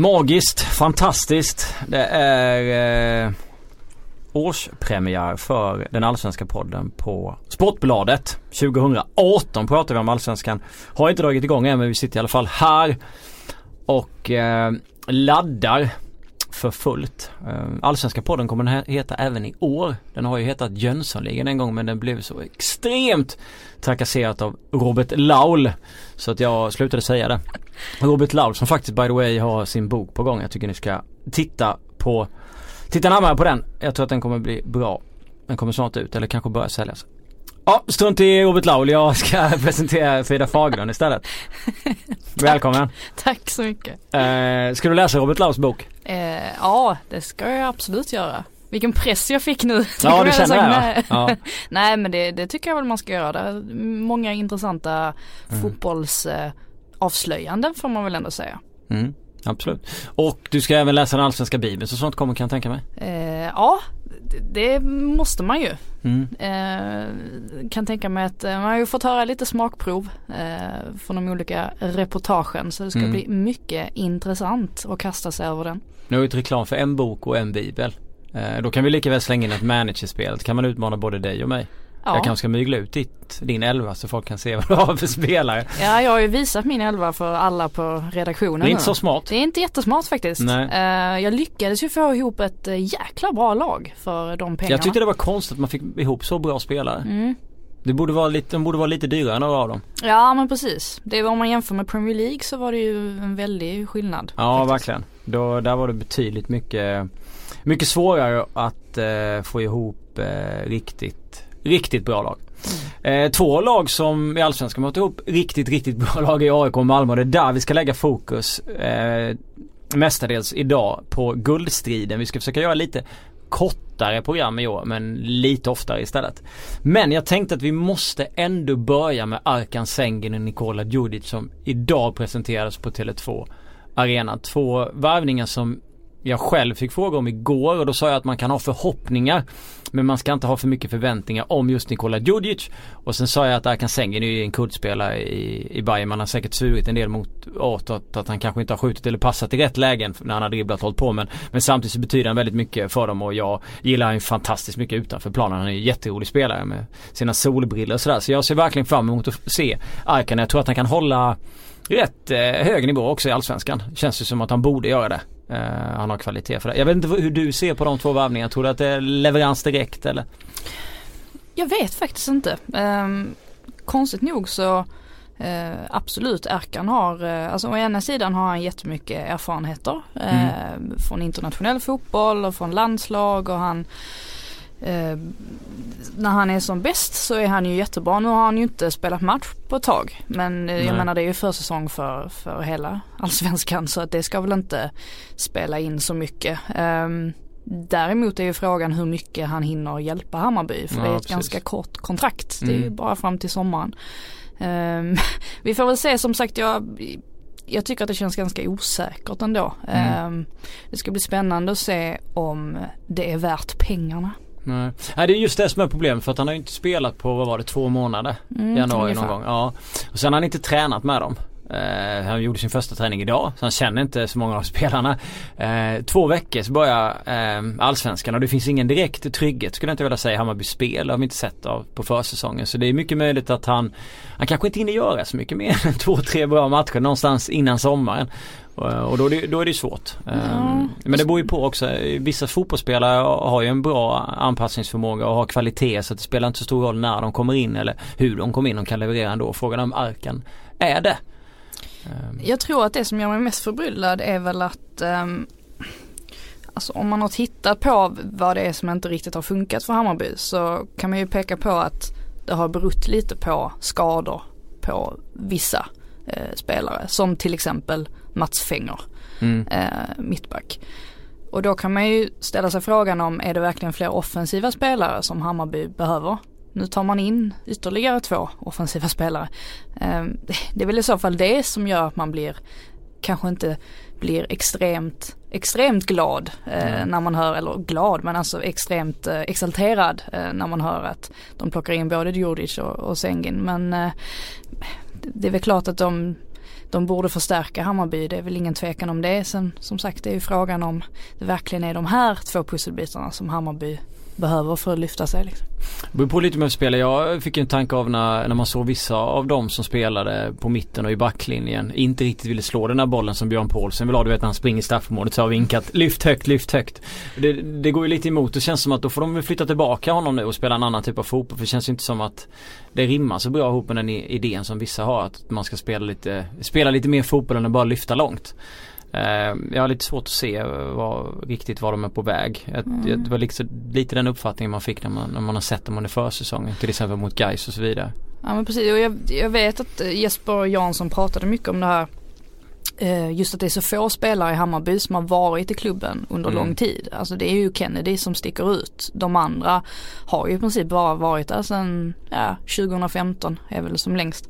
Magiskt, fantastiskt. Det är eh, årspremiär för den allsvenska podden på Sportbladet. 2018 pratar vi om allsvenskan. Har inte dragit igång än men vi sitter i alla fall här och eh, laddar för fullt. Eh, Allsvenska podden kommer den heta även i år. Den har ju hetat Jönssonligan en gång men den blev så extremt trakasserat av Robert Laul. Så att jag slutade säga det. Robert Laul som faktiskt by the way har sin bok på gång. Jag tycker ni ska titta på Titta närmare på den. Jag tror att den kommer bli bra. Den kommer snart ut eller kanske börja säljas. Ja, strunt i Robert Laul. Jag ska presentera Frida Fagerlund istället. Välkommen. Tack så mycket. Eh, ska du läsa Robert Lauls bok? Eh, ja, det ska jag absolut göra. Vilken press jag fick nu. Ja, du känner det? nej. Ja. nej, men det, det, tycker jag väl man ska göra. Det är många intressanta mm. fotbollsavslöjanden får man väl ändå säga. Mm. Absolut. Och du ska även läsa den allsvenska bibeln så sånt kommer kan jag tänka mig? Eh, ja, det måste man ju. Mm. Eh, kan tänka mig att eh, man har ju fått höra lite smakprov eh, från de olika reportagen så det ska mm. bli mycket intressant att kasta sig över den. Nu har vi ett reklam för en bok och en bibel. Eh, då kan vi lika väl slänga in ett managerspel. Kan man utmana både dig och mig. Ja. Jag kanske ska mygla ut ditt, din elva så folk kan se vad du har för spelare. Ja jag har ju visat min elva för alla på redaktionen. Det är inte så smart. Det är inte jättesmart faktiskt. Nej. Uh, jag lyckades ju få ihop ett uh, jäkla bra lag för de pengarna. Jag tyckte det var konstigt att man fick ihop så bra spelare. Mm. Det borde vara lite, de borde vara lite dyrare några av dem. Ja men precis. Det var, om man jämför med Premier League så var det ju en väldig skillnad. Ja faktiskt. verkligen. Då, där var det betydligt mycket, mycket svårare att uh, få ihop riktigt Riktigt bra lag. Eh, två lag som i Allsvenskan möter ihop riktigt, riktigt bra lag i AIK och Malmö. Det är där vi ska lägga fokus eh, mestadels idag på guldstriden. Vi ska försöka göra lite kortare program i år men lite oftare istället. Men jag tänkte att vi måste ändå börja med Arkan Sengin och Nikola Djurdjic som idag presenterades på Tele2 Arena. Två värvningar som jag själv fick fråga om igår och då sa jag att man kan ha förhoppningar men man ska inte ha för mycket förväntningar om just Nikola Djurdjic. Och sen sa jag att Arkan Sengin är en kuddspelare i, i Bayern. Man har säkert svurit en del mot åt att, att han kanske inte har skjutit eller passat i rätt lägen när han har dribblat och hållit på. Men, men samtidigt så betyder han väldigt mycket för dem och jag gillar honom fantastiskt mycket utanför planen. Han är en jätterolig spelare med sina solbrillor och sådär. Så jag ser verkligen fram emot att se Arkan. Jag tror att han kan hålla rätt eh, hög nivå också i Allsvenskan. Känns det som att han borde göra det. Uh, han har kvalitet för det. Jag vet inte hur du ser på de två värvningarna. Tror du att det är leverans direkt eller? Jag vet faktiskt inte. Um, konstigt nog så uh, absolut Erkan har, uh, alltså å ena sidan har han jättemycket erfarenheter mm. från internationell fotboll och från landslag och han Eh, när han är som bäst så är han ju jättebra. Nu har han ju inte spelat match på ett tag. Men eh, jag menar det är ju försäsong för, för hela allsvenskan så att det ska väl inte spela in så mycket. Um, Däremot är ju frågan hur mycket han hinner hjälpa Hammarby för ja, det är ett precis. ganska kort kontrakt. Det är ju mm. bara fram till sommaren. Um, vi får väl se som sagt jag jag tycker att det känns ganska osäkert ändå. Mm. Um, det ska bli spännande att se om det är värt pengarna. Nej. Nej det är just det som är problemet för att han har ju inte spelat på vad var det två månader mm, januari någon gång. Ja. Och sen har han inte tränat med dem. Uh, han gjorde sin första träning idag så han känner inte så många av spelarna. Uh, två veckor så börjar uh, allsvenskan och det finns ingen direkt trygghet skulle jag inte vilja säga. Hammarby spel har vi inte sett av på försäsongen. Så det är mycket möjligt att han, han kanske inte hinner göra så mycket mer än två, tre bra matcher någonstans innan sommaren. Och då är det, då är det svårt. Mm. Men det beror ju på också. Vissa fotbollsspelare har ju en bra anpassningsförmåga och har kvalitet så det spelar inte så stor roll när de kommer in eller hur de kommer in. De kan leverera ändå. Frågan om Arken är det. Ehm. Jag tror att det som gör mig mest förbryllad är väl att um, Alltså om man har tittat på vad det är som inte riktigt har funkat för Hammarby så kan man ju peka på att det har berott lite på skador på vissa eh, spelare. Som till exempel Mats Fenger, mm. eh, mittback. Och då kan man ju ställa sig frågan om är det verkligen fler offensiva spelare som Hammarby behöver? Nu tar man in ytterligare två offensiva spelare. Eh, det är väl i så fall det som gör att man blir kanske inte blir extremt, extremt glad eh, när man hör, eller glad men alltså extremt eh, exalterad eh, när man hör att de plockar in både Djurdjic och, och Sengin. Men eh, det är väl klart att de de borde förstärka Hammarby, det är väl ingen tvekan om det. Sen som sagt det är ju frågan om det verkligen är de här två pusselbitarna som Hammarby behöver för att lyfta sig. Liksom. Det beror på lite med spelare. Jag fick en tanke av när, när man såg vissa av dem som spelade på mitten och i backlinjen inte riktigt ville slå den där bollen som Björn Paulsen vill ha. Du vet när han springer i straffområdet så har vinkat lyft högt, lyft högt. Det, det går ju lite emot. Det känns som att då får de väl flytta tillbaka honom nu och spela en annan typ av fotboll. För det känns ju inte som att det rimmar så bra ihop med den idén som vissa har. Att man ska spela lite, spela lite mer fotboll än att bara lyfta långt. Eh, jag har lite svårt att se vad, riktigt var de är på väg. Mm. Det var liksom lite den uppfattningen man fick när man, när man har sett dem under försäsongen. Till exempel mot Gais och så vidare. Ja men precis och jag, jag vet att Jesper Jansson pratade mycket om det här Eh, just att det är så få spelare i Hammarby som har varit i klubben under mm. lång tid. Alltså det är ju Kennedy som sticker ut. De andra har ju i princip bara varit där sedan ja, 2015 är väl som längst.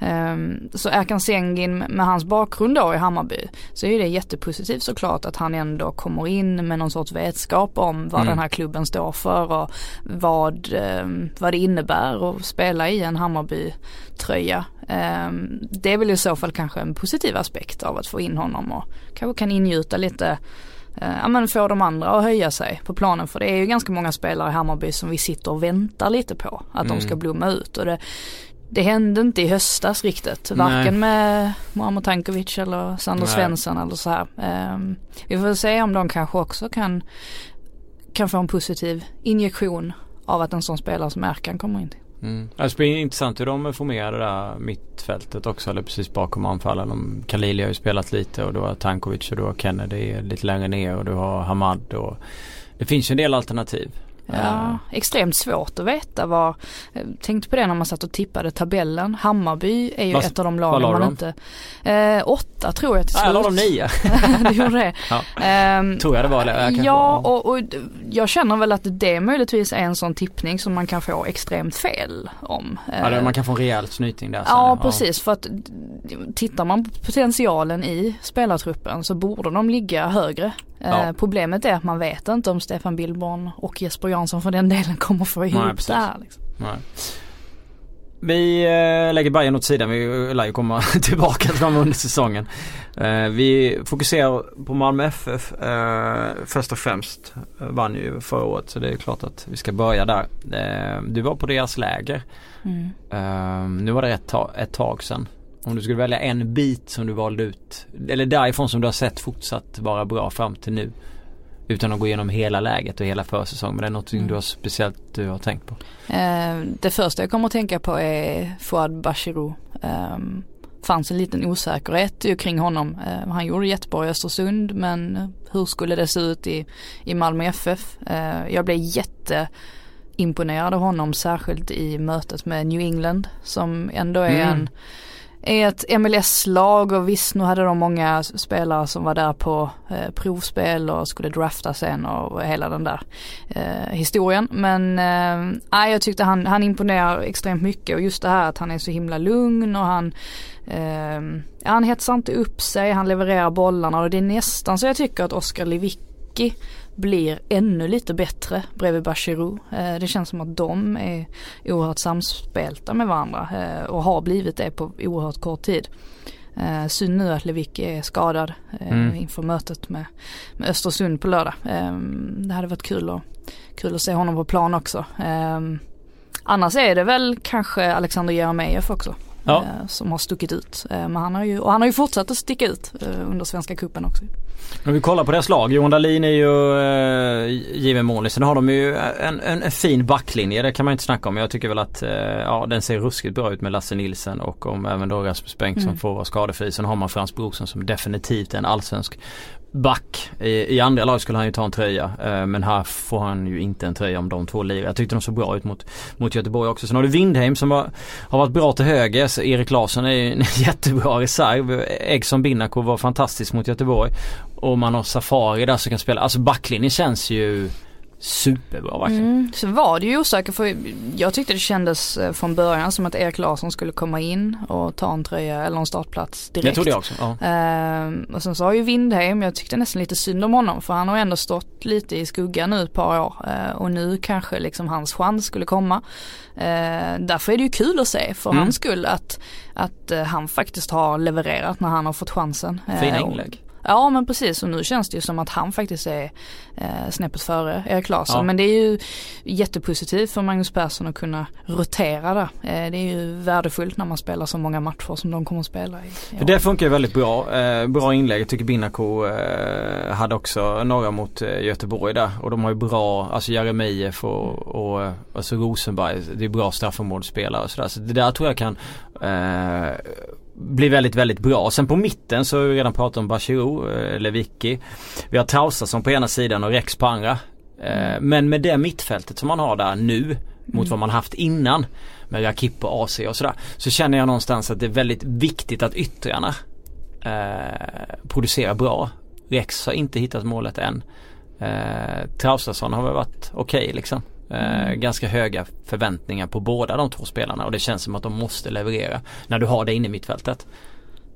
Um, så Erkan Sengin med hans bakgrund då i Hammarby så är det jättepositivt såklart att han ändå kommer in med någon sorts vetskap om vad mm. den här klubben står för och vad, um, vad det innebär att spela i en Hammarby tröja. Um, det är väl i så fall kanske en positiv aspekt av att få in honom och kanske kan ingjuta lite eh, ja men få de andra att höja sig på planen för det är ju ganska många spelare i Hammarby som vi sitter och väntar lite på att mm. de ska blomma ut och det, det hände inte i höstas riktigt. Varken med Muammar Tankovic eller Sander Svensson eller så här. Um, vi får se om de kanske också kan, kan få en positiv injektion av att en sån spelare som Erkan kommer in. Mm. Det blir intressant hur de formerar det där mittfältet också eller precis bakom anfallen. Khalili har ju spelat lite och du har Tankovic och du har Kennedy lite längre ner och du har Hamad och det finns ju en del alternativ. Ja, extremt svårt att veta vad, tänkte på det när man satt och tippade tabellen. Hammarby är ju Vad, ett av de lagen man de? inte, eh, åtta tror jag till slut. Ja, jag la de nio. du gjorde det. Ja. Um, tror jag det var det. Ja, och, och, jag känner väl att det möjligtvis är en sån tippning som man kan få extremt fel om. Ja, det, man kan få en rejäl snyting där. Ja, precis. För att tittar man på potentialen i spelartruppen så borde de ligga högre. Ja. Eh, problemet är att man vet inte om Stefan Billborn och Jesper Jansson för den delen kommer få ihop Nej, det här. Liksom. Nej. Vi äh, lägger Bayern åt sidan. Vi lär ju komma tillbaka till dem under säsongen. Vi fokuserar på Malmö FF först och främst. Vann ju förra året så det är klart att vi ska börja där. du var på deras läger. Mm. nu var det ett, ta ett tag sedan. Om du skulle välja en bit som du valde ut eller därifrån som du har sett fortsatt vara bra fram till nu. Utan att gå igenom hela läget och hela försäsongen. Men det är något mm. du har speciellt du har tänkt på? Eh, det första jag kommer att tänka på är Fouad Bachirou. Eh, fanns en liten osäkerhet ju kring honom. Eh, han gjorde jättebra i Östersund men hur skulle det se ut i, i Malmö FF? Eh, jag blev jätteimponerad av honom särskilt i mötet med New England som ändå är mm. en är ett MLS-lag och visst nu hade de många spelare som var där på eh, provspel och skulle drafta sen och hela den där eh, historien. Men eh, jag tyckte han, han imponerar extremt mycket och just det här att han är så himla lugn och han eh, han hetsar inte upp sig, han levererar bollarna och det är nästan så jag tycker att Oskar Lewicki blir ännu lite bättre bredvid Bachirou. Eh, det känns som att de är oerhört samspelta med varandra eh, och har blivit det på oerhört kort tid. Eh, synd nu att Lewicki är skadad mm. inför mötet med, med Östersund på lördag. Det hade varit kul, och, kul att se honom på plan också. Annars är det väl kanske Alexander Jeremejeff också. Ja. Som har stuckit ut. Men han har ju, och han har ju fortsatt att sticka ut under Svenska Kuppen också. Om vi kollar på deras lag. Johan Dahlin är ju eh, given målis. Sen har de ju en, en, en, fin backlinje. Det kan man inte snacka om. Jag tycker väl att eh, ja, den ser ruskigt bra ut med Lasse Nilsen och om även då Rasmus Bengtsson mm. får vara skadefri. Sen har man Frans Brorsson som definitivt är en allsvensk back. I, I, andra lag skulle han ju ta en tröja. Eh, men här får han ju inte en tröja om de två lirar. Jag tyckte de såg bra ut mot, mot Göteborg också. Sen har du Windheim som var, har varit bra till höger. Så Erik Larsson är ju en jättebra reserv. Egson Binako var fantastisk mot Göteborg. Och man har Safari där som kan spela. Alltså backlinjen känns ju superbra verkligen. Mm. Sen var det ju osäkert för jag tyckte det kändes eh, från början som att Erik Larsson skulle komma in och ta en tröja eller en startplats direkt. Jag trodde jag också. Ja. Ehm, och sen så har ju Windheim, jag tyckte nästan lite synd om honom för han har ändå stått lite i skuggan nu ett par år ehm, och nu kanske liksom hans chans skulle komma. Ehm, därför är det ju kul att se för mm. hans skull att, att uh, han faktiskt har levererat när han har fått chansen. Fina ehm, inlägg. Ja men precis och nu känns det ju som att han faktiskt är eh, snäppet före Erik Larsson. Ja. Men det är ju jättepositivt för Magnus Persson att kunna rotera där. Eh, det är ju värdefullt när man spelar så många matcher som de kommer att spela i. För det funkar ju väldigt bra. Eh, bra inlägg. Jag tycker Binako eh, hade också några mot eh, Göteborg där. Och de har ju bra, alltså Jeremejeff och, och alltså Rosenberg. Det är bra straffområdesspelare och sådär. Så det där tror jag kan eh, blir väldigt, väldigt bra. Sen på mitten så har vi redan pratat om Bachirou, eh, Lewicki. Vi har Traustason på ena sidan och Rex på andra. Eh, mm. Men med det mittfältet som man har där nu mm. mot vad man haft innan med Rakip och AC och sådär. Så känner jag någonstans att det är väldigt viktigt att yttrarna eh, producerar bra. Rex har inte hittat målet än. Eh, Traustason har väl varit okej okay, liksom. Eh, ganska höga förväntningar på båda de två spelarna och det känns som att de måste leverera när du har det inne i mittfältet.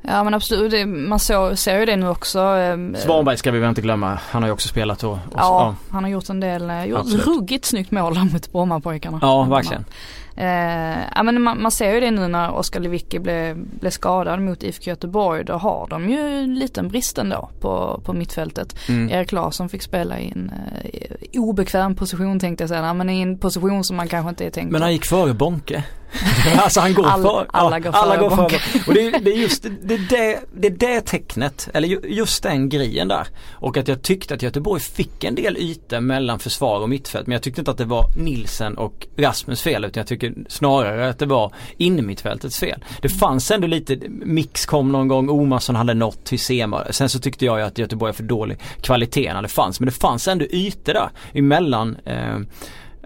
Ja men absolut, det, man så, ser ju det nu också. Eh, Svanberg ska vi väl inte glömma, han har ju också spelat då. Och, ja, ja, han har gjort en del, eh, gjort ruggigt snyggt mål mot Brommapojkarna. Ja verkligen. Eh, ja men man, man, ser ju det nu när Oskar Lewicki blev, blev skadad mot IFK Göteborg. Då har de ju en liten brist ändå på, på mittfältet. Mm. Erik Larsson fick spela i en eh, obekväm position tänkte jag säga. Men i en position som man kanske inte är tänkt Men han gick före Bonke. alltså han går All, för, alla går alla före går för. Och det det är just det, det, det, det tecknet, eller just den grejen där. Och att jag tyckte att Göteborg fick en del ytor mellan försvar och mittfält. Men jag tyckte inte att det var Nilsen och Rasmus fel utan jag tycker snarare att det var innermittfältets fel. Det fanns ändå lite, Mix kom någon gång, Omarsson hade nått Hysema. Sen så tyckte jag att Göteborg är för dålig kvalitet när det fanns. Men det fanns ändå ytor där emellan eh,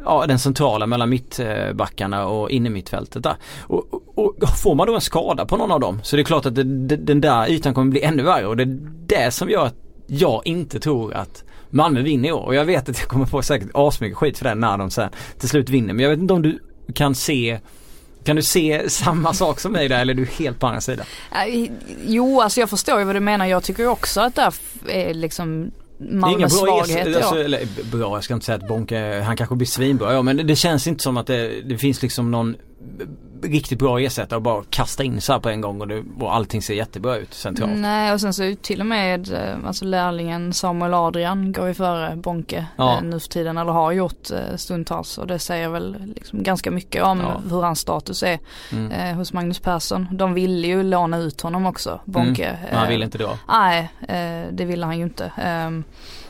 ja, den centrala mellan mittbackarna och innermittfältet där. Och, och, och, får man då en skada på någon av dem så det är klart att det, det, den där ytan kommer bli ännu värre och det är det som gör att jag inte tror att Malmö vinner i år och jag vet att jag kommer få säkert asmycket skit för det när de sen till slut vinner. Men jag vet inte om du kan se kan du se samma sak som mig där eller är du helt på andra sidan? Äh, jo, alltså jag förstår ju vad du menar. Jag tycker också att det är liksom Malmös svaghet. Alltså, eller, bra, jag ska inte säga att Bonke, han kanske blir svinbra. Ja, men det, det känns inte som att det, det finns liksom någon riktigt bra ersättare och bara kasta in så här på en gång och, det, och allting ser jättebra ut centralt. Nej och sen så till och med eh, alltså lärlingen Samuel Adrian går ju före Bonke ja. Eh, nu för tiden eller har gjort eh, stundtals och det säger väl liksom ganska mycket om ja. hur hans status är mm. eh, hos Magnus Persson. De ville ju låna ut honom också, Bonke. Mm. Men han ville inte då? Nej, eh, det ville han ju inte. Ehm,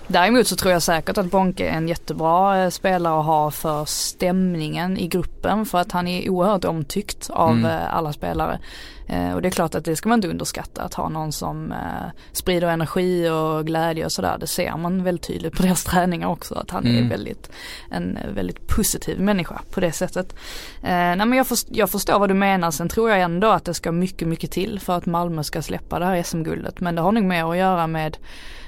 Däremot så tror jag säkert att Bonke är en jättebra eh, spelare att ha för stämningen i gruppen för att han är oerhört omtyckt av mm. Eh, alla spelare. Eh, och det är klart att det ska man inte underskatta att ha någon som sprider energi och glädje och sådär. Det ser man väldigt tydligt på deras träningar också att han mm. är väldigt, en väldigt positiv människa på det sättet. nej men jag, först, jag förstår vad du menar. Sen tror jag ändå att det ska mycket, mycket till för att Malmö ska släppa det här SM-guldet. Men det har nog mer att göra med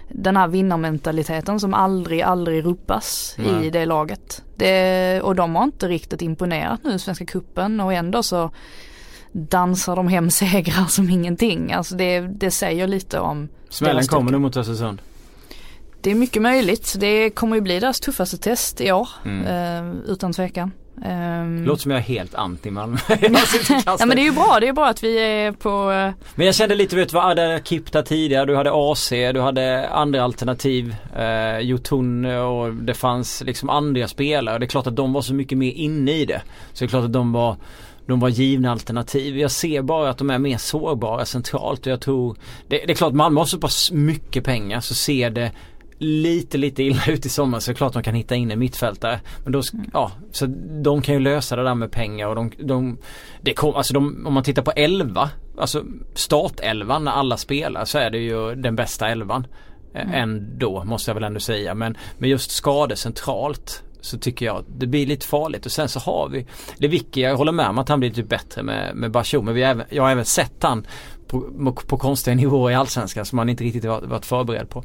den här vinnarmentaliteten som aldrig, aldrig rubbas Nej. i det laget. Det, och de har inte riktigt imponerat nu i Svenska Kuppen och ändå så dansar de hem segrar som ingenting. Alltså det, det säger lite om Smällen kommer nu mot Östersund. Det är mycket möjligt. Det kommer ju bli deras tuffaste test i år. Mm. Eh, utan tvekan. Um, Låter som jag är helt anti Malmö. ja men det är ju bra, det är bra att vi är på uh... Men jag kände lite, vet du vad, hade Kipta tidigare, du hade AC, du hade andra alternativ. Eh, Jotun och det fanns liksom andra spelare. Det är klart att de var så mycket mer inne i det. Så det är klart att de var de var givna alternativ. Jag ser bara att de är mer sårbara centralt och jag tror det, det är klart Malmö har så pass mycket pengar så ser det lite lite illa ut i sommar så är det klart de kan hitta in en mittfältare. Men då, mm. ja, så de kan ju lösa det där med pengar och de, de, det kom, alltså de, om man tittar på 11, alltså startelvan när alla spelar så är det ju den bästa elvan. Eh, mm. Ändå måste jag väl ändå säga men med just skador centralt så tycker jag det blir lite farligt och sen så har vi Lewicki, jag håller med om att han blir lite bättre med, med Bachou men vi även, jag har även sett han på, på konstiga nivåer i Allsvenskan som man inte riktigt varit förberedd på.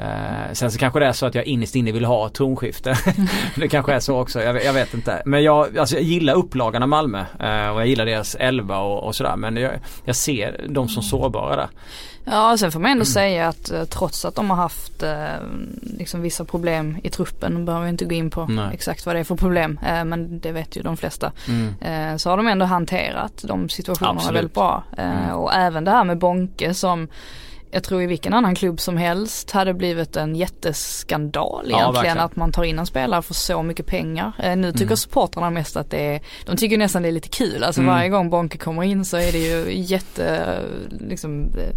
Eh, sen så kanske det är så att jag innerst inne vill ha ett tronskifte. det kanske är så också, jag, jag, vet inte. Men jag, alltså jag gillar upplagan av Malmö eh, och jag gillar deras elva och, och sådär. Men jag, jag ser dem som sårbara där. Ja, sen får man ändå säga att eh, trots att de har haft eh, liksom vissa problem i truppen, behöver vi inte gå in på Nej. exakt vad det är för problem, eh, men det vet ju de flesta. Mm. Eh, så har de ändå hanterat de situationerna Absolut. väldigt bra. Eh, mm. Och även det här med Bonke som jag tror i vilken annan klubb som helst hade blivit en jätteskandal ja, egentligen verkligen. att man tar in en spelare för så mycket pengar. Eh, nu tycker mm. supportrarna mest att det är, de tycker nästan det är lite kul. Alltså mm. varje gång Bonke kommer in så är det ju jätte, liksom eh,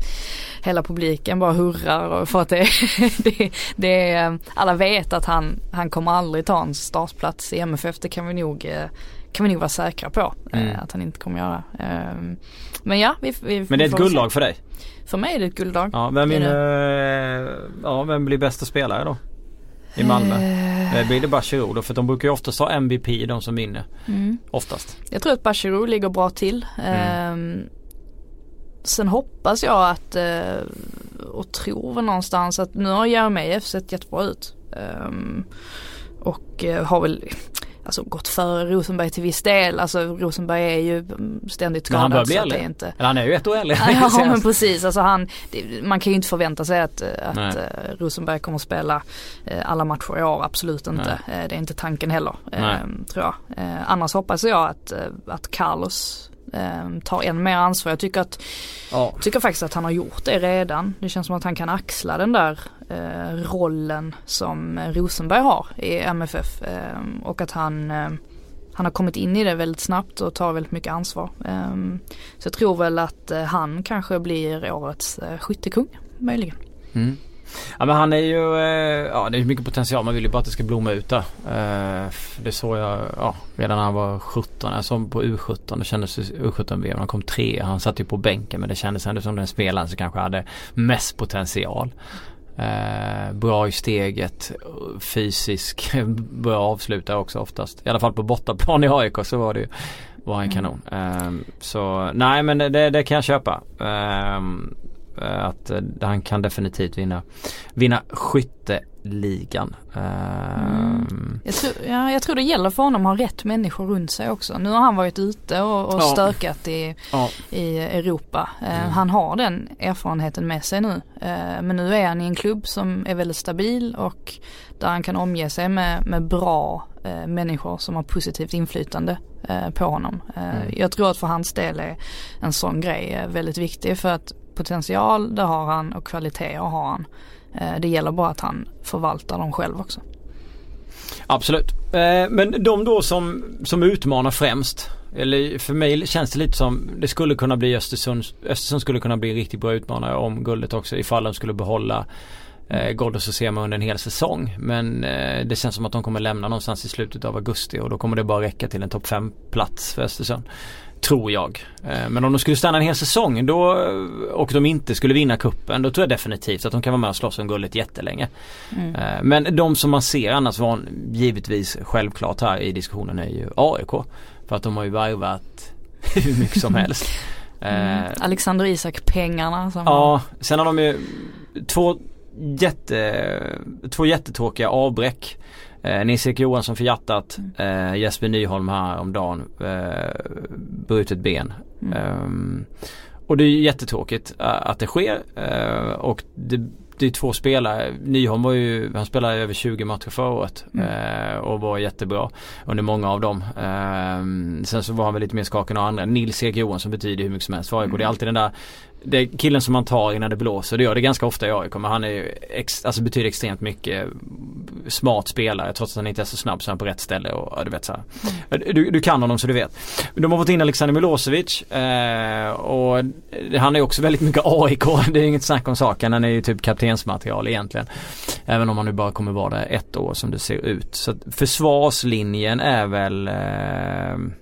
hela publiken bara hurrar för att det, det, det är, alla vet att han, han kommer aldrig ta en startplats i MFF. Det kan vi nog eh, kan vi nog vara säkra på mm. att han inte kommer göra. Ehm, men ja, vi, vi Men det är ett guldlag för dig? För mig är det ett gulddag. Ja, vem, vinner, ja, vem blir bästa spelare då? I Malmö? Eh. Blir det Bachirou då? För de brukar ju oftast ha MVP de som vinner. Mm. Oftast. Jag tror att Bachirou ligger bra till. Mm. Eh, sen hoppas jag att eh, och tror väl någonstans att nu har Jeremejeff sett jättebra ut. Um, och uh, har väl alltså, gått före Rosenberg till viss del. Alltså Rosenberg är ju ständigt skadad. Men han börjar bli äldre. Inte... Eller han är ju ett år äldre. ja men precis. Alltså han, det, man kan ju inte förvänta sig att, att uh, Rosenberg kommer att spela uh, alla matcher i år. Absolut inte. Uh, det är inte tanken heller. tror jag. annars hoppas jag att, att Carlos eh, tar än mer ansvar. Jag tycker, att, ja. tycker faktiskt att han har gjort det redan. Det känns som att han kan axla den där eh, Eh, rollen som Rosenberg har i MFF. Eh, och att han eh, han har kommit in i det väldigt snabbt och tar väldigt mycket ansvar. Eh, så jag tror väl att eh, han kanske blir årets eh, skyttekung möjligen. Mm. Ja men han är ju, eh, ja det är mycket potential. Man vill ju bara att det ska blomma ut där. Det såg jag ja, redan när han var 17. Jag såg på U17. Det kändes U17-VM. Han kom tre. Han satt ju på bänken men det kändes ändå som den spelaren som kanske hade mest potential. Eh, bra i steget, fysisk, bra avslutare också oftast. I alla fall på bortaplan i AIK så var det ju var en mm. kanon. Mm. så nej men det, det, kan jag köpa. Um, att uh, han kan definitivt vinna, vinna skytteligan. Mm. Jag, tror, ja, jag tror det gäller för honom att ha rätt människor runt sig också. Nu har han varit ute och, och ja. stökat i, ja. i Europa. Uh, mm. Han har den erfarenheten med sig nu. Uh, men nu är han i en klubb som är väldigt stabil och där han kan omge sig med, med bra människor som har positivt inflytande på honom. Mm. Jag tror att för hans del är en sån grej väldigt viktig för att potential, det har han och kvaliteter har han. Eh, det gäller bara att han förvaltar dem själv också. Absolut. Eh, men de då som, som utmanar främst. Eller för mig känns det lite som det skulle kunna bli Östersund. Östersund skulle kunna bli riktigt bra utmanare om guldet också ifall de skulle behålla eh, Ghoddos och Sema under en hel säsong. Men eh, det känns som att de kommer lämna någonstans i slutet av augusti och då kommer det bara räcka till en topp 5 plats för Östersund. Tror jag. Eh, men om de skulle stanna en hel säsong då, och de inte skulle vinna kuppen då tror jag definitivt att de kan vara med och slåss om guldet jättelänge. Mm. Eh, men de som man ser annars var givetvis självklart här i diskussionen är ju AIK. För att de har ju värvat hur mycket som helst. Mm. Alexander Isak pengarna. Som ja, sen har de ju två jätte, två jättetråkiga avbräck. Eh, Nils-Erik Johansson för hjärtat. Mm. Eh, Jesper Nyholm här om dagen. Eh, brutet ben. Mm. Um, och det är jättetråkigt uh, att det sker. Uh, och det, det är två spelare. Nyholm var ju, han spelade över 20 matcher förra året. Mm. Uh, och var jättebra under många av dem. Ehm, sen så var han väl lite mer skakad än andra. Nils-Erik Johansson betyder hur mycket som helst för AIK. Mm. Det är alltid den där det är killen som man tar innan det blåser. Det gör det ganska ofta i AIK men han är ex, alltså betyder extremt mycket smart spelare trots att han inte är så snabb så är han på rätt ställe och du vet så mm. du, du, kan honom så du vet. De har fått in Alexander Milosevic eh, och han är också väldigt mycket AIK. Det är inget snack om saken. Han är ju typ kaptensmaterial egentligen. Även om han nu bara kommer vara där ett år som det ser ut. Så försvarslinjen är väl eh,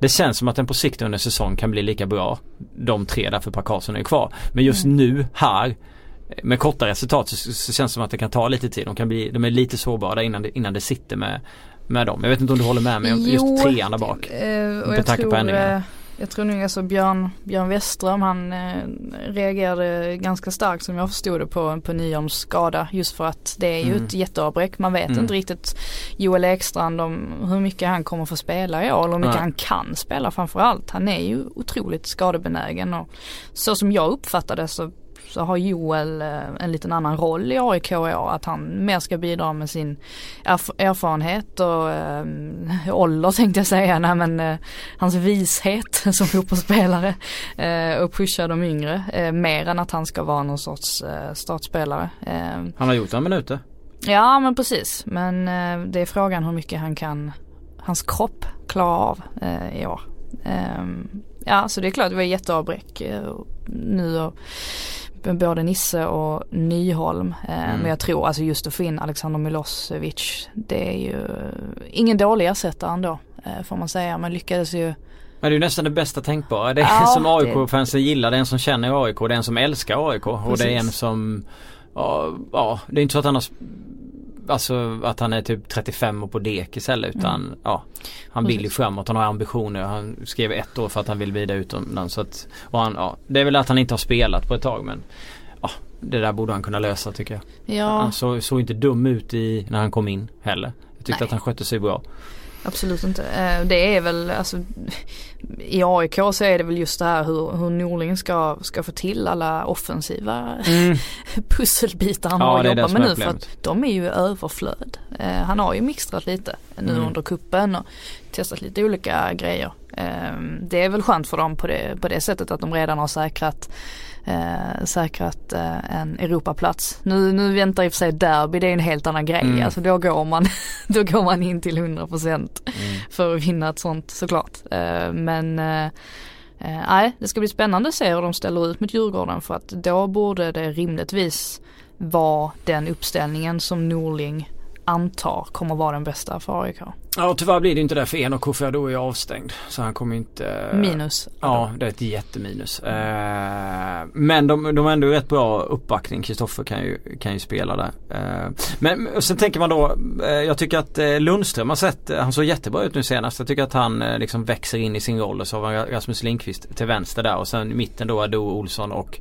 det känns som att den på sikt under säsong kan bli lika bra. De tre därför Per Karlsson är kvar. Men just mm. nu här med korta resultat så, så, känns det som att det kan ta lite tid. De, kan bli, de är lite sårbara innan det, innan det sitter med, med dem. Jag vet inte om du håller med mig om just trean där bak. Eh, och jag tror, på ändringarna. Jag tror nog alltså Björn, Björn Westström han eh, reagerade ganska starkt som jag förstod det på, på Nyholms skada. Just för att det är ju mm. ett jätteavbräck. Man vet mm. inte riktigt Joel Ekstrand om hur mycket han kommer få spela i år eller hur mycket Nej. han kan spela framförallt. Han är ju otroligt skadebenägen och så som jag uppfattade så så har Joel eh, en liten annan roll i AIK i år. Att han mer ska bidra med sin erf erfarenhet och äh, ålder tänkte jag säga. Nej, men äh, hans vishet som fotbollsspelare äh, och pusha de yngre. Äh, mer än att han ska vara någon sorts äh, startspelare. han har gjort några minuter. Ja men precis. Men det är frågan hur mycket han kan, hans kropp klara av i år. Ja så det är klart det var jätteavbräck nu och både Nisse och Nyholm. Eh, mm. Men jag tror alltså just att få in Alexander Milosevic det är ju ingen dålig ersättare ändå eh, får man säga. Man lyckades ju men det är ju nästan det bästa tänkbara. Det är ja, en som AIK-fansen gillar, det är en som känner AIK, det är en som älskar AIK och Precis. det är en som Ja, ja, det är inte så att han har Alltså att han är typ 35 och på dekis heller utan mm. ja Han vill ju framåt, han har ambitioner. Han skrev ett år för att han vill vidare utomlands. Så att, och han, ja, det är väl att han inte har spelat på ett tag men ja, Det där borde han kunna lösa tycker jag. Ja. Han såg, såg inte dum ut i, när han kom in heller. Jag tyckte Nej. att han skötte sig bra. Absolut inte. Eh, det är väl alltså i AIK så är det väl just det här hur, hur Norling ska, ska få till alla offensiva mm. pusselbitar han ja, har att jobba med nu för att de är ju överflöd. Eh, han har ju mixtrat lite nu mm. under kuppen och testat lite olika grejer. Eh, det är väl skönt för dem på det, på det sättet att de redan har säkrat eh, säkrat eh, en Europaplats. Nu, nu väntar i och för sig derby, det är en helt annan grej. Mm. Alltså då går man, då går man in till 100% mm. för att vinna ett sånt såklart. Eh, men eh, eh, nej, det ska bli spännande att se hur de ställer ut mot Djurgården för att då borde det rimligtvis vara den uppställningen som Norling antar kommer vara den bästa för AIK. Ja tyvärr blir det inte det för Enok Kofiado är avstängd. Så han kommer inte... Minus. Ja det är ett jätteminus. Eh, men de, de har ändå rätt bra uppbackning. Kristoffer kan ju, kan ju spela där. Eh, men sen tänker man då, eh, jag tycker att Lundström har sett, han såg jättebra ut nu senast. Jag tycker att han liksom växer in i sin roll och så har Rasmus Lindqvist till vänster där och sen i mitten då Ado Olsson och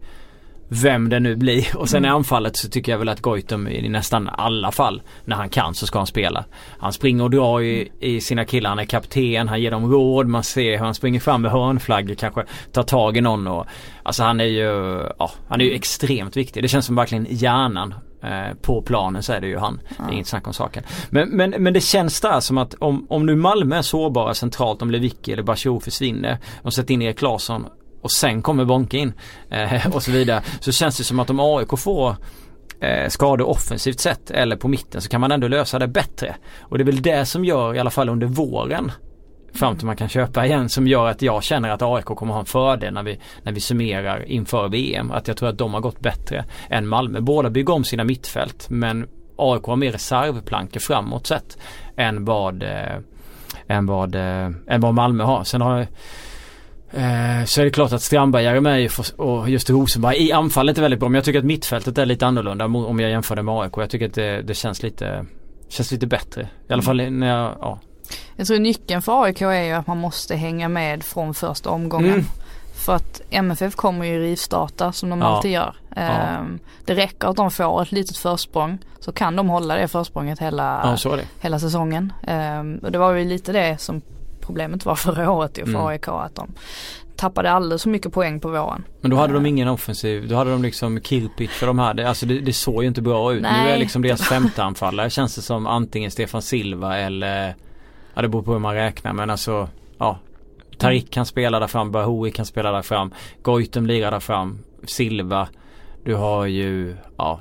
vem det nu blir. Och sen mm. i anfallet så tycker jag väl att Goitom i nästan alla fall när han kan så ska han spela. Han springer och drar i, i sina killar. Han är kapten, han ger dem råd. Man ser hur han springer fram med hörnflaggor kanske tar tag i någon. Och, alltså han är ju, ja, han är ju extremt viktig. Det känns som verkligen hjärnan Eh, på planen så är det ju han. Ja. Det är inget snack om saken. Men, men, men det känns där som att om, om nu Malmö är sårbara centralt, om Lewicki eller Bachou försvinner och sätter in Erik Larsson och sen kommer Bonke in eh, och så vidare. Så känns det som att om AIK får eh, skador offensivt sett eller på mitten så kan man ändå lösa det bättre. Och det är väl det som gör i alla fall under våren fram till man kan köpa igen som gör att jag känner att AIK kommer ha en fördel när vi, när vi summerar inför VM. Att jag tror att de har gått bättre än Malmö. Båda bygger om sina mittfält men AIK har mer reservplankor framåt sett än vad, eh, än vad, eh, än vad Malmö har. Sen har Eh, så är det klart att Strandberg är med och just Rosenberg i anfallet är väldigt bra men jag tycker att mittfältet är lite annorlunda om jag jämför det med AIK. Jag tycker att det, det känns lite Känns lite bättre. I alla fall när jag, ja. Jag tror nyckeln för AIK är ju att man måste hänga med från första omgången. Mm. För att MFF kommer ju rivstarta som de ja. alltid gör. Ja. Ehm, det räcker att de får ett litet försprång så kan de hålla det försprånget hela, ja, hela säsongen. Ehm, och det var ju lite det som problemet var förra året ju för mm. AIK att de tappade alldeles för mycket poäng på våren. Men då hade de ingen offensiv, då hade de liksom Kirpic för de hade, alltså det, det såg ju inte bra ut. Nej. Nu är liksom deras femte anfallare känns det som antingen Stefan Silva eller, ja det beror på hur man räknar men alltså, ja. Tarik kan spela där fram, Bahoui kan spela där fram, Goitom lirar där fram, Silva. Du har ju, ja.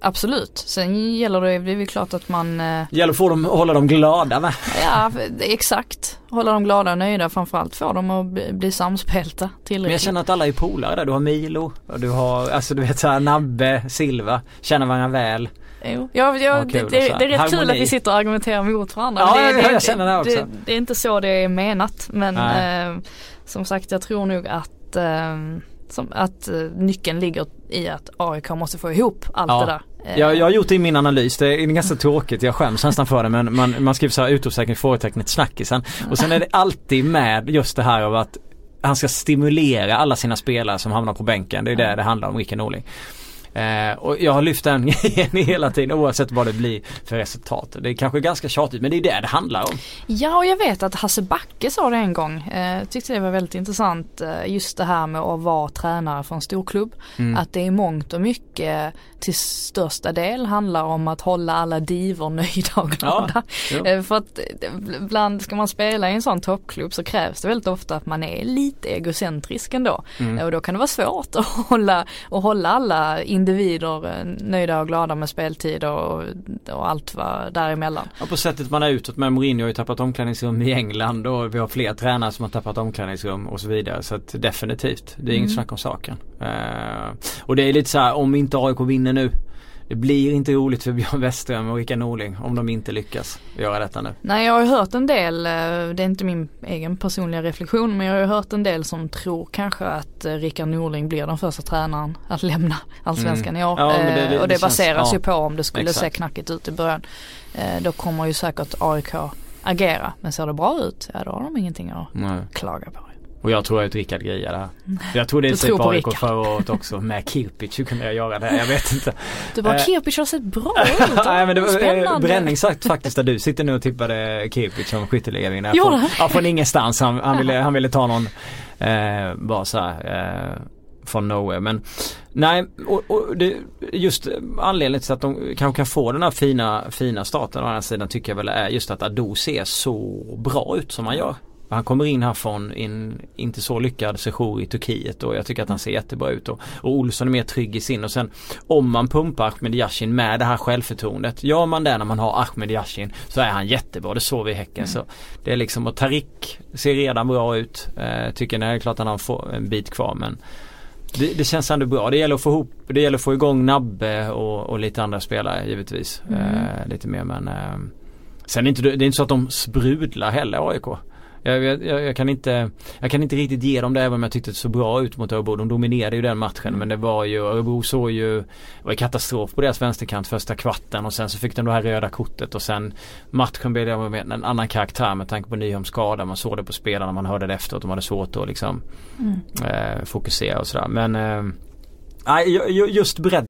Absolut. Sen gäller det, det är väl klart att man eh... gäller att få dem, hålla dem glada va? Ja, exakt. Hålla dem glada och nöjda framförallt få dem att bli, bli samspelta tillräckligt. Men jag känner att alla är polare där. Du har Milo och du har, alltså du vet såhär Nabbe, Silva, känner varandra väl. Jo, ja, ja, det, det, det, är rätt Harmoni. kul att vi sitter och argumenterar mot varandra. Ja, det, det, jag känner det också. Det, är inte så det är menat men eh, som sagt jag tror nog att eh, som att uh, nyckeln ligger i att AIK måste få ihop allt ja. det där. Jag, jag har gjort det i min analys, det är ganska tråkigt, jag skäms nästan för det men man, man skriver så här utropstecken, frågetecknet, snackisen. Och sen är det alltid med just det här av att han ska stimulera alla sina spelare som hamnar på bänken. Det är det det handlar om, Rickard Norling. Eh, och jag har lyft den grejen hela tiden oavsett vad det blir för resultat. Det är kanske ganska tjatigt men det är det det handlar om. Ja och jag vet att Hasse Backe sa det en gång. Eh, tyckte det var väldigt intressant eh, just det här med att vara tränare för en storklubb. Mm. Att det är mångt och mycket till största del handlar om att hålla alla divor nöjda och glada. Ja, eh, för att eh, ibland ska man spela i en sån toppklubb så krävs det väldigt ofta att man är lite egocentrisk ändå. Mm. Och då kan det vara svårt att hålla, att hålla alla individer eh, nöjda och glada med speltid och, och allt vad däremellan. Ja på sättet man är utåt med Mourinho har ju tappat omklädningsrum i England och vi har fler tränare som har tappat omklädningsrum och så vidare. Så att definitivt, det är mm. inget snack om saken. Uh, och det är lite så här om inte AIK vinner nu det blir inte roligt för Björn Westström och Rickard Norling om de inte lyckas göra detta nu. Nej jag har hört en del, eh, det är inte min egen personliga reflektion men jag har hört en del som tror kanske att eh, Rickard Norling blir den första tränaren att lämna allsvenskan mm. i år. Ja, det, det, och det, det baseras känns, ju på om det skulle exakt. se knackigt ut i början. Då kommer ju säkert AIK agera men ser det bra ut, ja då har de ingenting att Nej. klaga på. Och jag tror att Rickard grejar det här. Jag tror det är typ AIK förra året också med Kirpic. Hur kunde jag göra det? Jag vet inte. Du bara Kirpic har sett bra ut. Nej men det var Spännande. Bränning sagt faktiskt där du sitter nu och tippade Kirpic som skytteligavinnare. Från, ja från ingenstans. Han, han, ville, han ville ta någon eh, bara så här, eh, från nowhere. Men nej, och, och det, just anledningen till att de kanske kan få den här fina, fina starten å andra sidan tycker jag väl är just att Ado ser så bra ut som han gör. Han kommer in här från en inte så lyckad sejour i Turkiet och jag tycker att han ser jättebra ut. Och, och Olsson är mer trygg i sin och sen om man pumpar Ahmed Yashin med det här självförtroendet. Gör man det när man har Ahmed Yashin så är han jättebra. Det såg vi i Häcken. Mm. Så det är liksom och Tarik ser redan bra ut. Eh, tycker det är klart att han har en bit kvar men det, det, känns ändå bra. Det gäller att få ihop, det gäller att få igång Nabbe och, och lite andra spelare givetvis. Mm. Eh, lite mer men eh, Sen är det inte, det är inte så att de sprudlar heller AIK. Jag, jag, jag, kan inte, jag kan inte riktigt ge dem det även om jag tyckte det såg bra ut mot Örebro. De dominerade ju den matchen mm. men det var ju, Örebro såg ju, det var katastrof på deras vänsterkant första kvarten och sen så fick de det här röda kortet och sen matchen blev med en annan karaktär med tanke på Nyholms skada. Man såg det på spelarna, man hörde det efteråt. De hade svårt att liksom mm. eh, fokusera och sådär. Men nej, eh, just bredd.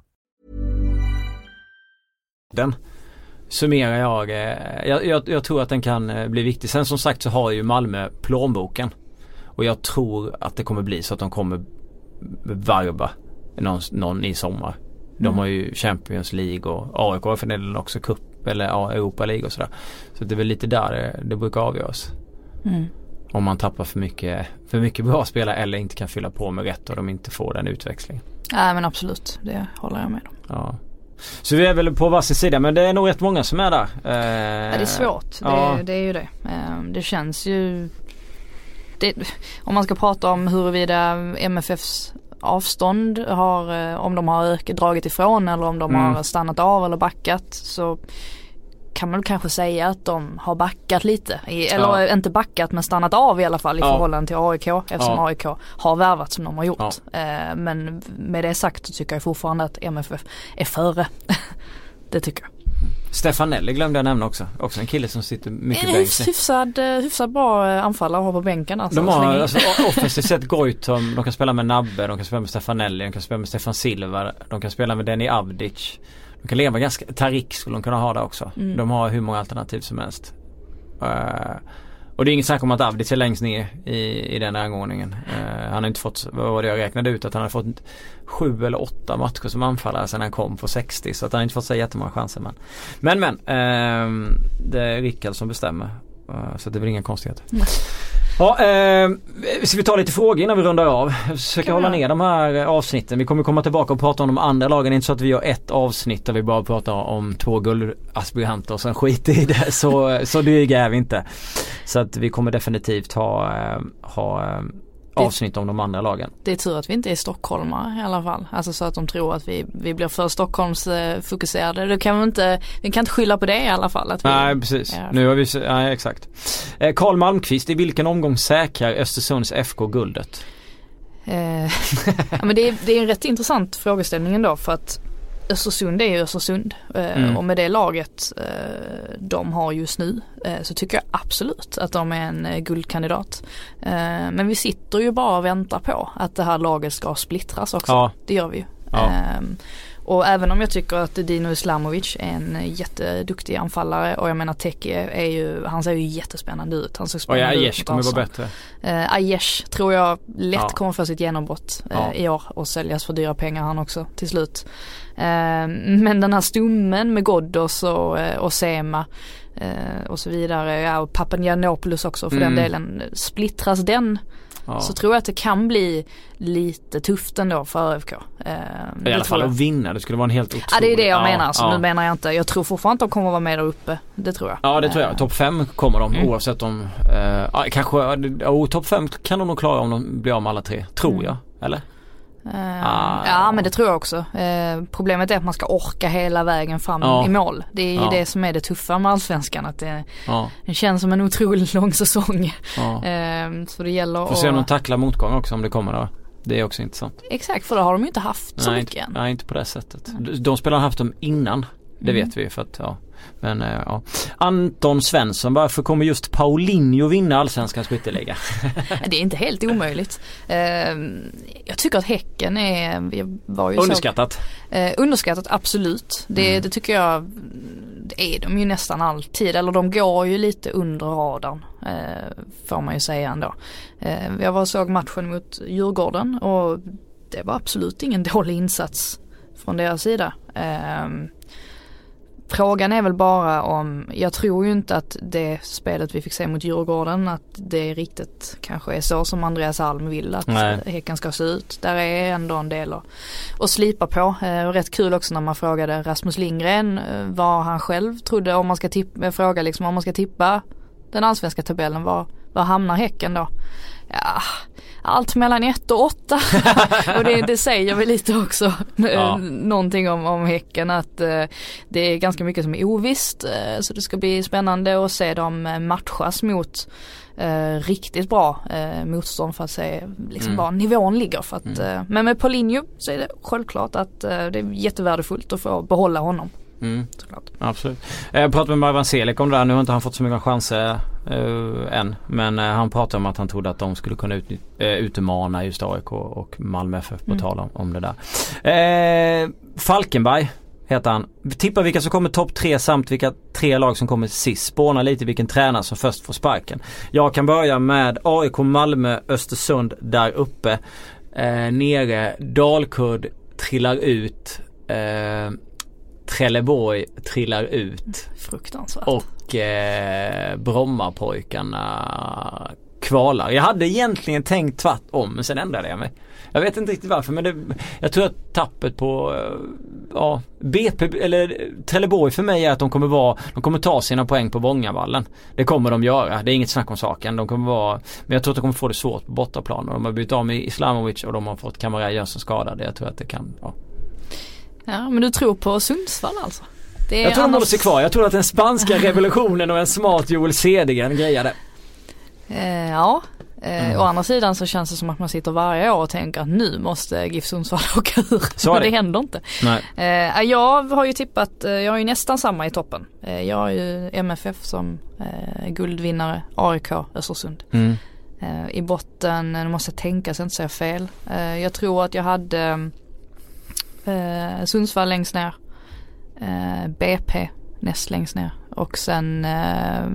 Den summerar jag, eh, jag, jag, jag, tror att den kan eh, bli viktig. Sen som sagt så har ju Malmö plånboken. Och jag tror att det kommer bli så att de kommer varva någon, någon i sommar. De mm. har ju Champions League och AIK för den också Cup eller ja, Europa League och sådär. Så det är väl lite där det, det brukar avgöras. Mm. Om man tappar för mycket, för mycket bra spelare eller inte kan fylla på med rätt och de inte får den utväxlingen. Nej men absolut, det håller jag med om. Ja. Så vi är väl på varsin sida men det är nog rätt många som är där. Eh, ja, det är svårt. Ja. Det, det, är ju det. Eh, det känns ju det, om man ska prata om huruvida MFFs avstånd har, eh, om de har dragit ifrån eller om de mm. har stannat av eller backat så kan man kanske säga att de har backat lite. eller ja. inte backat men stannat av i alla fall i ja. förhållande till AIK eftersom ja. AIK har värvat som de har gjort. Eh, men med det sagt så tycker jag fortfarande att MFF är före. det tycker jag. Stefanelli glömde jag nämna också. Också en kille som sitter mycket bänk. Hyfsad, eh, hyfsad bra eh, anfallare att ha på bänken alltså. De har alltså, offensivt sett Goitom, de kan spela med Nabbe, de kan spela med Stefanelli, de kan spela med Stefan Silva, de kan spela med Denny Avdic. De kan leva ganska, Tarik skulle de kunna ha där också. Mm. De har hur många alternativ som helst. Uh, och det är inget snack om att Avdic är längst ner i, i den rangordningen. Uh, han har inte fått, vad var det jag räknade ut, att han har fått sju eller åtta matcher som anfallare sedan han kom på 60. Så att han har inte fått så jättemånga chanser. Men men, men uh, det är Rickard som bestämmer. så det väl inga konstigheter. Mm. Ja, eh, ska vi ta lite frågor innan vi rundar av? Jag försöker Kan vi hålla ner de här eh, avsnitten. Vi kommer komma tillbaka och prata om de andra lagen. Det är inte så att vi gör ett avsnitt där vi bara pratar om två guldaspiranter och sen skiter i det. Så, så dryga är vi inte. Så att vi kommer definitivt ha, eh, ha eh, avsnitt om de andra lagen. Det är tur att vi inte är stockholmare i alla fall. Alltså så att de tror att vi, vi blir för Stockholmsfokuserade. Då kan vi inte, vi kan inte skylla på det i alla fall. Nej precis. Ja. Nu har vi, nej exakt. Eh, Karl Malmqvist, i vilken omgång säkrar Östersunds FK guldet? Eh, ja, men det, är, det är en rätt intressant frågeställning ändå för att Östersund är ju Östersund eh, Mm. och med det laget eh, de har just nu eh, så tycker jag absolut att de är en guldkandidat. Men vi sitter ju bara och väntar på att det här laget ska splittras också. Ja. Det gör vi ju. Ja. Och även om jag tycker att Dino Islamovic är en jätteduktig anfallare och jag menar Teki är ju, han ser ju jättespännande ut. Han såg Och spännande ja, ut kommer vara bättre. Eh, Aiesh tror jag lätt Ja. kommer få sitt genombrott eh, Ja. i år och säljas för dyra pengar han också till slut. Eh, men den här stommen med Ghoddos och, eh, och Sema och så vidare, ja och Papagiannopoulos också för Mm. den delen. Splittras den Ja. så tror jag att det kan bli lite tufft ändå för ÖFK. Eh, I alla fall att vinna, det skulle vara en helt otrolig. Ja det är det jag ja, menar, så ja. nu menar jag inte, jag tror fortfarande att de kommer att vara med där uppe. Det tror jag. Ja det tror jag. Eh, Topp 5 kommer de Mm. oavsett om, eh, kanske, oh, topp 5 kan de nog klara om de blir av med alla tre. Tror Mm. jag. Eller? Eh, Ah. Ja men det tror jag också. Eh, problemet är att man ska orka hela vägen fram Ja. i mål. Det är ju Ja. det som är det tuffa med allsvenskan. Att det, det känns som en otroligt lång säsong. ja. Eh, så det gäller Får se om de att... tacklar motgång också om det kommer då. Det är också intressant. Exakt för det har de ju inte haft så nej, mycket inte, än. nej inte på det sättet. De, de spelarna har haft dem innan. Det Mm. vet vi för att ja. Men eh, ja. Anton Svensson, varför kommer just Paulinho vinna allsvenskans skytteliga? Det är inte helt omöjligt. Eh, jag tycker att Häcken är, jag var ju så Underskattat. Eh, underskattat absolut. Det, Mm. det tycker jag det är de ju nästan alltid. Eller de går ju lite under radarn. Eh, får man ju säga ändå. Jag var och såg matchen mot Djurgården och det var absolut ingen dålig insats från deras sida. Frågan är väl bara om, jag tror ju inte att det spelet vi fick se mot Djurgården att det riktigt kanske är så som Andreas Alm vill att Nej. Häcken ska se ut. Där är ändå en del att, att slipa på. Eh, och rätt kul också när man frågade Rasmus Lindgren eh, vad han själv trodde om man ska tippa, eh, fråga liksom om man ska tippa den allsvenska tabellen, var, var hamnar Häcken då? Ja, allt mellan 1 och 8 och det, det säger väl lite också Ja. ja. någonting om, om Häcken att eh, det är ganska mycket som är ovisst eh, så det ska bli spännande att se dem eh, matchas mot eh, riktigt bra eh, motstånd för att se liksom Mm. var nivån ligger. För att, Mm. eh, men med Paulinho så är det självklart att eh, det är jättevärdefullt att få behålla honom. Mm. Såklart. Absolut. Eh, Jag pratade med Marwan Selik om det där. Nu har inte han fått så många chanser eh, än. Men eh, han pratade om att han trodde att de skulle kunna ut, eh, utmana just AIK och Malmö FF på Mm. tal om, om det där. Eh, Falkenberg heter han. Tippa vilka som kommer topp tre samt vilka tre lag som kommer sist. Spåna lite vilken tränare som först får sparken. Jag kan börja med AIK, Malmö, Östersund där uppe. Eh, nere, Dalkurd trillar ut. Eh, Trelleborg trillar ut Fruktansvärt. och eh, Brommapojkarna kvalar. Jag hade egentligen tänkt tvärtom men sen ändrade jag mig. Jag vet inte riktigt varför men det, jag tror att tappet på eh, ja, BP eller Trelleborg för mig är att de kommer vara, de kommer ta sina poäng på Vångavallen. Det kommer de göra, det är inget snack om saken. De kommer vara, men jag tror att de kommer få det svårt på bortaplan de har bytt av med Islamovic och de har fått Kamara Jönsson skadad. Jag tror att det kan, ja. Ja men du tror på Sundsvall alltså? Det Jag tror de annars- håller sig kvar. Jag tror att den spanska revolutionen och en smart Joel Cedergren grejar det. Eh, ja. Eh, Mm. Å andra sidan så känns det som att man sitter varje år och tänker att nu måste GIF Sundsvall åka ur. Så är Men det. det händer inte. Nej. Eh, jag har ju tippat, eh, jag har ju nästan samma i toppen. Eh, jag har ju MFF som eh, guldvinnare, AIK, Östersund. Mm. Eh, I botten, nu måste jag tänka så jag inte säger fel. Jag tror att jag hade Sundsvall längst ner. Eh, BP näst längst ner. Och sen eh,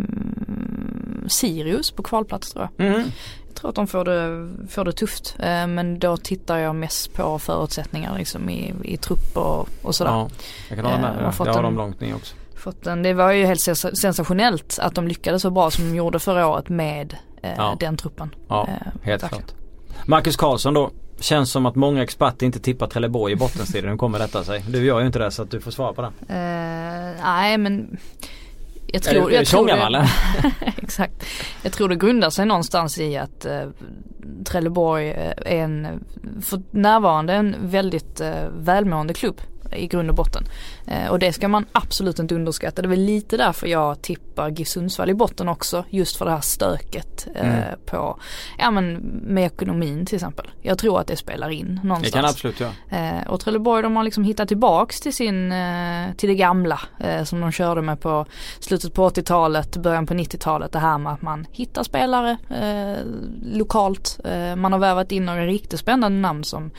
Sirius på kvalplats tror jag. Mm. Jag tror att de får det, får det tufft. Eh, men då tittar jag mest på förutsättningar liksom i, i trupp och, och sådär. Ja, jag kan hålla Eh, med. fått det har de långt ner också. fått en, det var ju helt sens- sensationellt att de lyckades så bra som de gjorde förra året med eh, Ja. den truppen. Ja, Eh, helt klart. Marcus Karlsson då. Känns som att många experter inte tippar Trelleborg i bottenstriden. Hur kommer detta sig? Du gör ju inte det så att du får svara på det. Eh, nej men jag tror, jag tror eller? Exakt. Jag tror det grundar sig någonstans i att eh, Trelleborg eh, är en, för närvarande en väldigt eh, välmående klubb i grund och botten. Eh, och det ska man absolut inte underskatta. Det är väl lite därför jag tippar GIF Sundsvall i botten också. Just för det här stöket eh, Mm. på, ja men med ekonomin till exempel. Jag tror att det spelar in Det någonstans. kan absolut göra. Eh, och Trelleborg de har liksom hittat tillbaks till sin, till det gamla som de körde med på slutet på 80-talet, början på 90-talet. Det här med att man hittar spelare lokalt. Man har värvat in några riktigt spännande namn som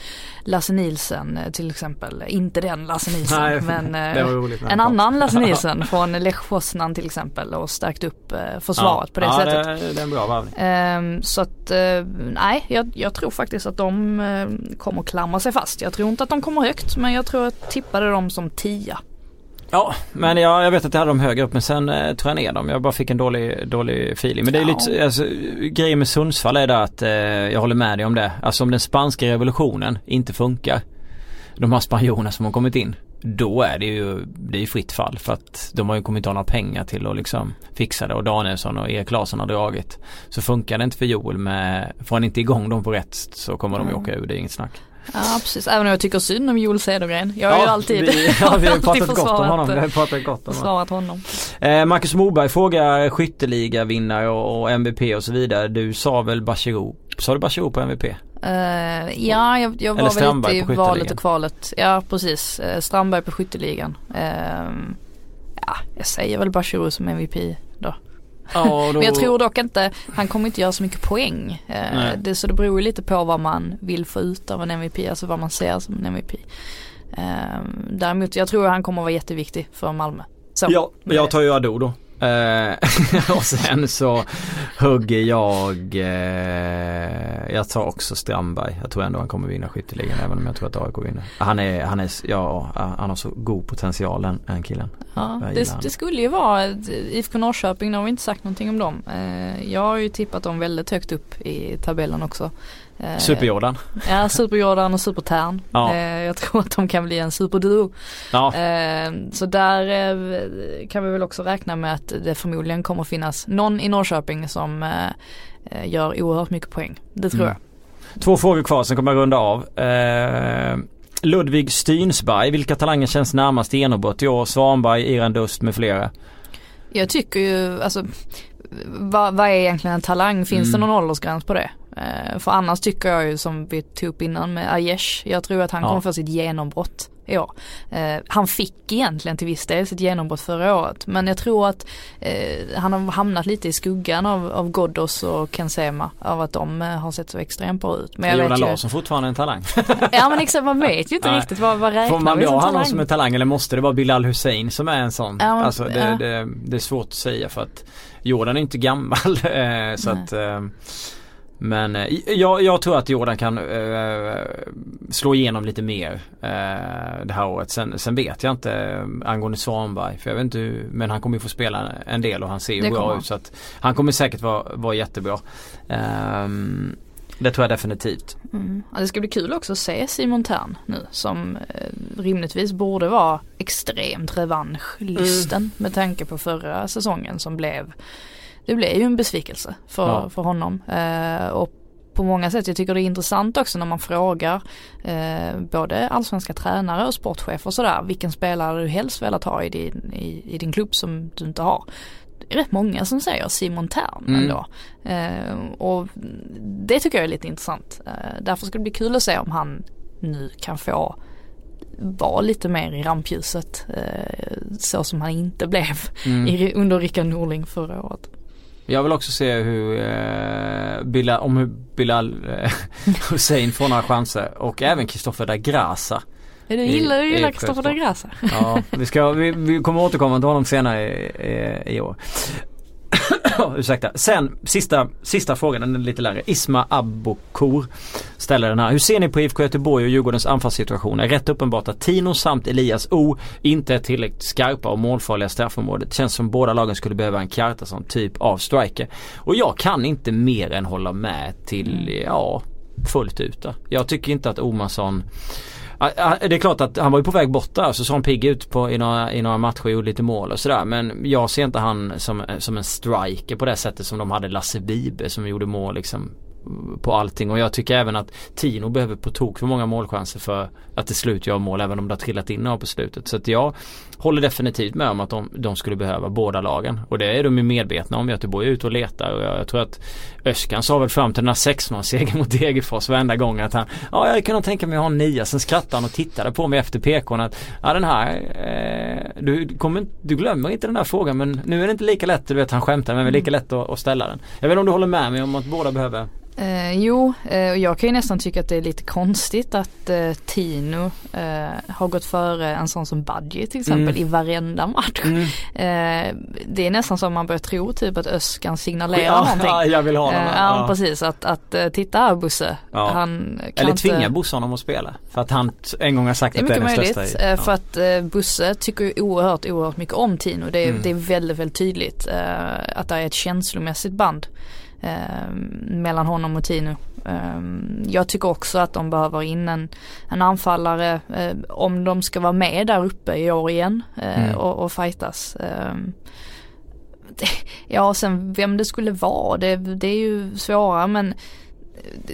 Lasse Nielsen eh, till exempel. Inte den Lasse Nielsen Nej, men eh, roligt. en annan Lasse Nielsen från Lech Poznan till exempel och stärkt upp eh, försvaret på det ja, sättet. Det, det är en bra värvning. Ehm, så att eh, nej, jag, jag tror faktiskt att de kommer klamra sig fast. Jag tror inte att de kommer högt men jag tror att jag tippade dem som tia. Ja, men jag, jag vet att jag hade dem högre upp men sen eh, tror jag ner dem. Jag bara fick en dålig, dålig feeling. Men det är Ja. lite, alltså, grejen med Sundsvall är det att eh, jag håller med dig om det. Alltså om den spanska revolutionen inte funkar. De här spanjorerna som har kommit in. Då är det ju, det är fritt fall för att de har ju kommit ha några pengar till att liksom fixa det och Danielsson och Erik Larsson har dragit. Så funkar det inte för Joel med, får han inte igång dem på rätt så kommer de ju Mm. åka ur, det är inget snack. Ja precis, även om jag tycker synd om Joel Cedergren. Jag har ju alltid, vi, ja, vi har ju alltid pratat gott om försvarat, honom. Vi har eh, pratat gott om försvarat honom. Eh, Marcus Moberg frågar skytteligavinnare och, och MVP och så vidare. Du sa väl Bachirou? Sa du Bachirou på MVP? Eh, ja, jag, jag var väl lite i valet och kvalet. Ja, precis. Uh, Strandberg på skytteligan. Ehm, ja, jag säger väl Bachirou som MVP då. Ja, då... Men jag tror dock inte, han kommer inte göra så mycket poäng. Nej. det, så det beror lite på vad man vill få ut av en MVP, alltså vad man ser som en MVP. Eh, däremot, jag tror han kommer vara jätteviktig för Malmö. Så. Ja, jag tar ju Ado då. Eh, och sen så hugger jag, eh, jag tar också Strandberg. Jag tror ändå han kommer vinna skytteligan även om jag tror att AIK vinner. Han är, han är, ja, han har så god potential den, den killen. Ja, det, det skulle ju vara IFK Norrköping, nu har vi inte sagt någonting om dem. Eh, jag har ju tippat dem väldigt högt upp i tabellen också. Eh, Super-Jordan. Ja, Super-Jordan och Super-Tern. Ja. Eh, jag tror att de kan bli en superduo. Ja, Eh, så där kan vi väl också räkna med att det förmodligen kommer finnas någon i Norrköping som gör oerhört mycket poäng. Det tror Mm. jag. Två frågor kvar, sen kommer jag runda av. Ludvig Stynsberg, vilka talanger känns närmast genombrott i år? Svanberg, Iran Dust med flera. Jag tycker ju, alltså vad, vad är egentligen en talang? Finns det Mm. någon åldersgräns på det? Eh, för annars tycker jag ju som vi tog upp innan med Aiesh, jag tror att han Ja. kommer få sitt genombrott i år. Eh, han fick egentligen till viss del sitt genombrott förra året men jag tror att eh, han har hamnat lite i skuggan av, av Ghoddos och Ken Sema av att de eh, har sett så extremt bra ut. Men jag Jordan vet ju, Larsson fortfarande en talang? ja men exakt man vet ju inte Nej. riktigt vad, vad räknar Får man som dra honom som en talang eller måste det vara Bilal Hussein som är en sån? Ja, men- alltså det, ja. det, det är svårt att säga för att Jordan är inte gammal så Nej. att men eh, jag, jag tror att Jordan kan eh, slå igenom lite mer eh, det här året. Sen, sen vet jag inte eh, angående Svanberg. För jag vet inte hur, men han kommer ju få spela en del och han ser ju bra ut. Så att han kommer säkert vara, vara jättebra. Ehm, det tror jag definitivt. Mm. Ja, det ska bli kul också att se Simon Tern nu som eh, rimligtvis borde vara extremt revanschlysten Mm. med tanke på förra säsongen som blev Det blev ju en besvikelse för, Ja. för honom. Eh, och på många sätt, jag tycker det är intressant också när man frågar eh, både allsvenska tränare och sportchefer och sådär vilken spelare du helst velat ha i din, i, i din klubb som du inte har. Det är rätt många som säger Simon Tern Mm. ändå. Eh, och det tycker jag är lite intressant. Eh, därför ska det bli kul att se om han nu kan få vara lite mer i rampljuset eh, så som han inte blev Mm. i, under Rickard Norling förra året. Jag vill också se hur eh, Bilal, om hur Bilal eh, Hussein får några chanser och även Kristoffer da Grasa. Du gillar, i gillar Kristoffer de Grasa. Ja, vi, ska, vi, vi kommer återkomma till honom senare i, i, i år. Ursäkta. Sen sista, sista frågan, den är lite längre. Isma Abokor ställer den här. Hur ser ni på IFK Göteborg och Djurgårdens anfallssituation? Är rätt uppenbart att Tino samt Elias O inte är tillräckligt skarpa och målfarliga straffområdet. Känns som båda lagen skulle behöva en Kjartason typ av striker. Och jag kan inte mer än hålla med till, ja, fullt ut. Då. Jag tycker inte att Omarsson det är klart att han var ju på väg bort där så såg han pigg ut på, i, några, i några matcher och gjorde lite mål och sådär. Men jag ser inte han som, som en striker på det sättet som de hade Lasse Vibe som gjorde mål liksom på allting och jag tycker även att Tino behöver på tok för många målchanser för att till slut göra mål även om det har trillat in några på slutet. Så att jag håller definitivt med om att de, de skulle behöva båda lagen. Och det är de ju medvetna om. Göteborg är ute och letar och jag, jag tror att Öskan sa väl fram till den här 6-0-segern mot Degerfors varenda gång att han Ja jag kunde tänka mig att ha en nia. Sen skrattade han och tittade på mig efter PKn att Ja den här eh, du, kommer, du glömmer inte den här frågan men nu är det inte lika lätt. Du vet han skämtar men det är lika lätt att, att ställa den. Jag vet inte om du håller med mig om att båda behöver Eh, jo, eh, och jag kan ju nästan tycka att det är lite konstigt att eh, Tino eh, har gått före en sån som Budgie till exempel mm. i varenda match. Mm. Eh, det är nästan som man börjar tro typ att Öskan signalerar ja, någonting. Ja, jag vill ha honom. Eh, ja, ja, precis. Att, att titta här Bosse. Ja. Han kan Eller tvinga inte... Bosse honom att spela. För att han en gång har sagt att det är den största. Det är mycket möjligt. För att Bosse tycker oerhört, oerhört mycket om Tino. Det är, mm. det är väldigt, väldigt tydligt att det är ett känslomässigt band eh, mellan honom och Tino. Eh, jag tycker också att de behöver in en, en anfallare eh, om de ska vara med där uppe i år igen eh, mm. och, och fightas. Ehm, ja, sen vem det skulle vara, det, det är ju svårare men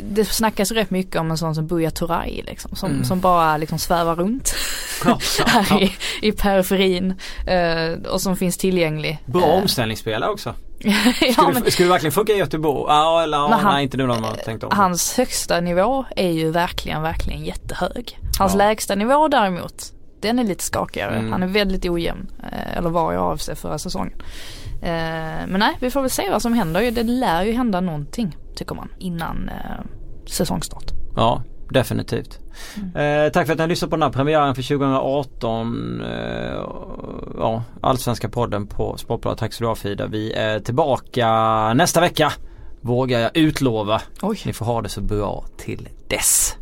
det snackas rätt mycket om en sån som Buya Turay liksom, som, mm. som bara liksom svävar runt ja, här i, i periferin eh, och som finns tillgänglig. Bra eh. omställningsspelare också. Skulle, ja, men, skulle det verkligen funka i Göteborg? Ja eller ja, han, nej inte nu när man har tänkt om. Hans högsta nivå är ju verkligen, verkligen jättehög. Hans ja. lägsta nivå däremot, den är lite skakigare. Mm. Han är väldigt ojämn. Eh, eller var jag av sig förra säsongen. Eh, men nej, vi får väl se vad som händer. Det lär ju hända någonting tycker man innan eh, säsongstart. Ja, definitivt. Mm. Eh, tack för att ni har lyssnat på den här premiären för 2018. Eh, ja, Allsvenska podden på Sportbladet. Tack så du ha Frida. Vi är tillbaka nästa vecka. Vågar jag utlova. Oj. Ni får ha det så bra till dess.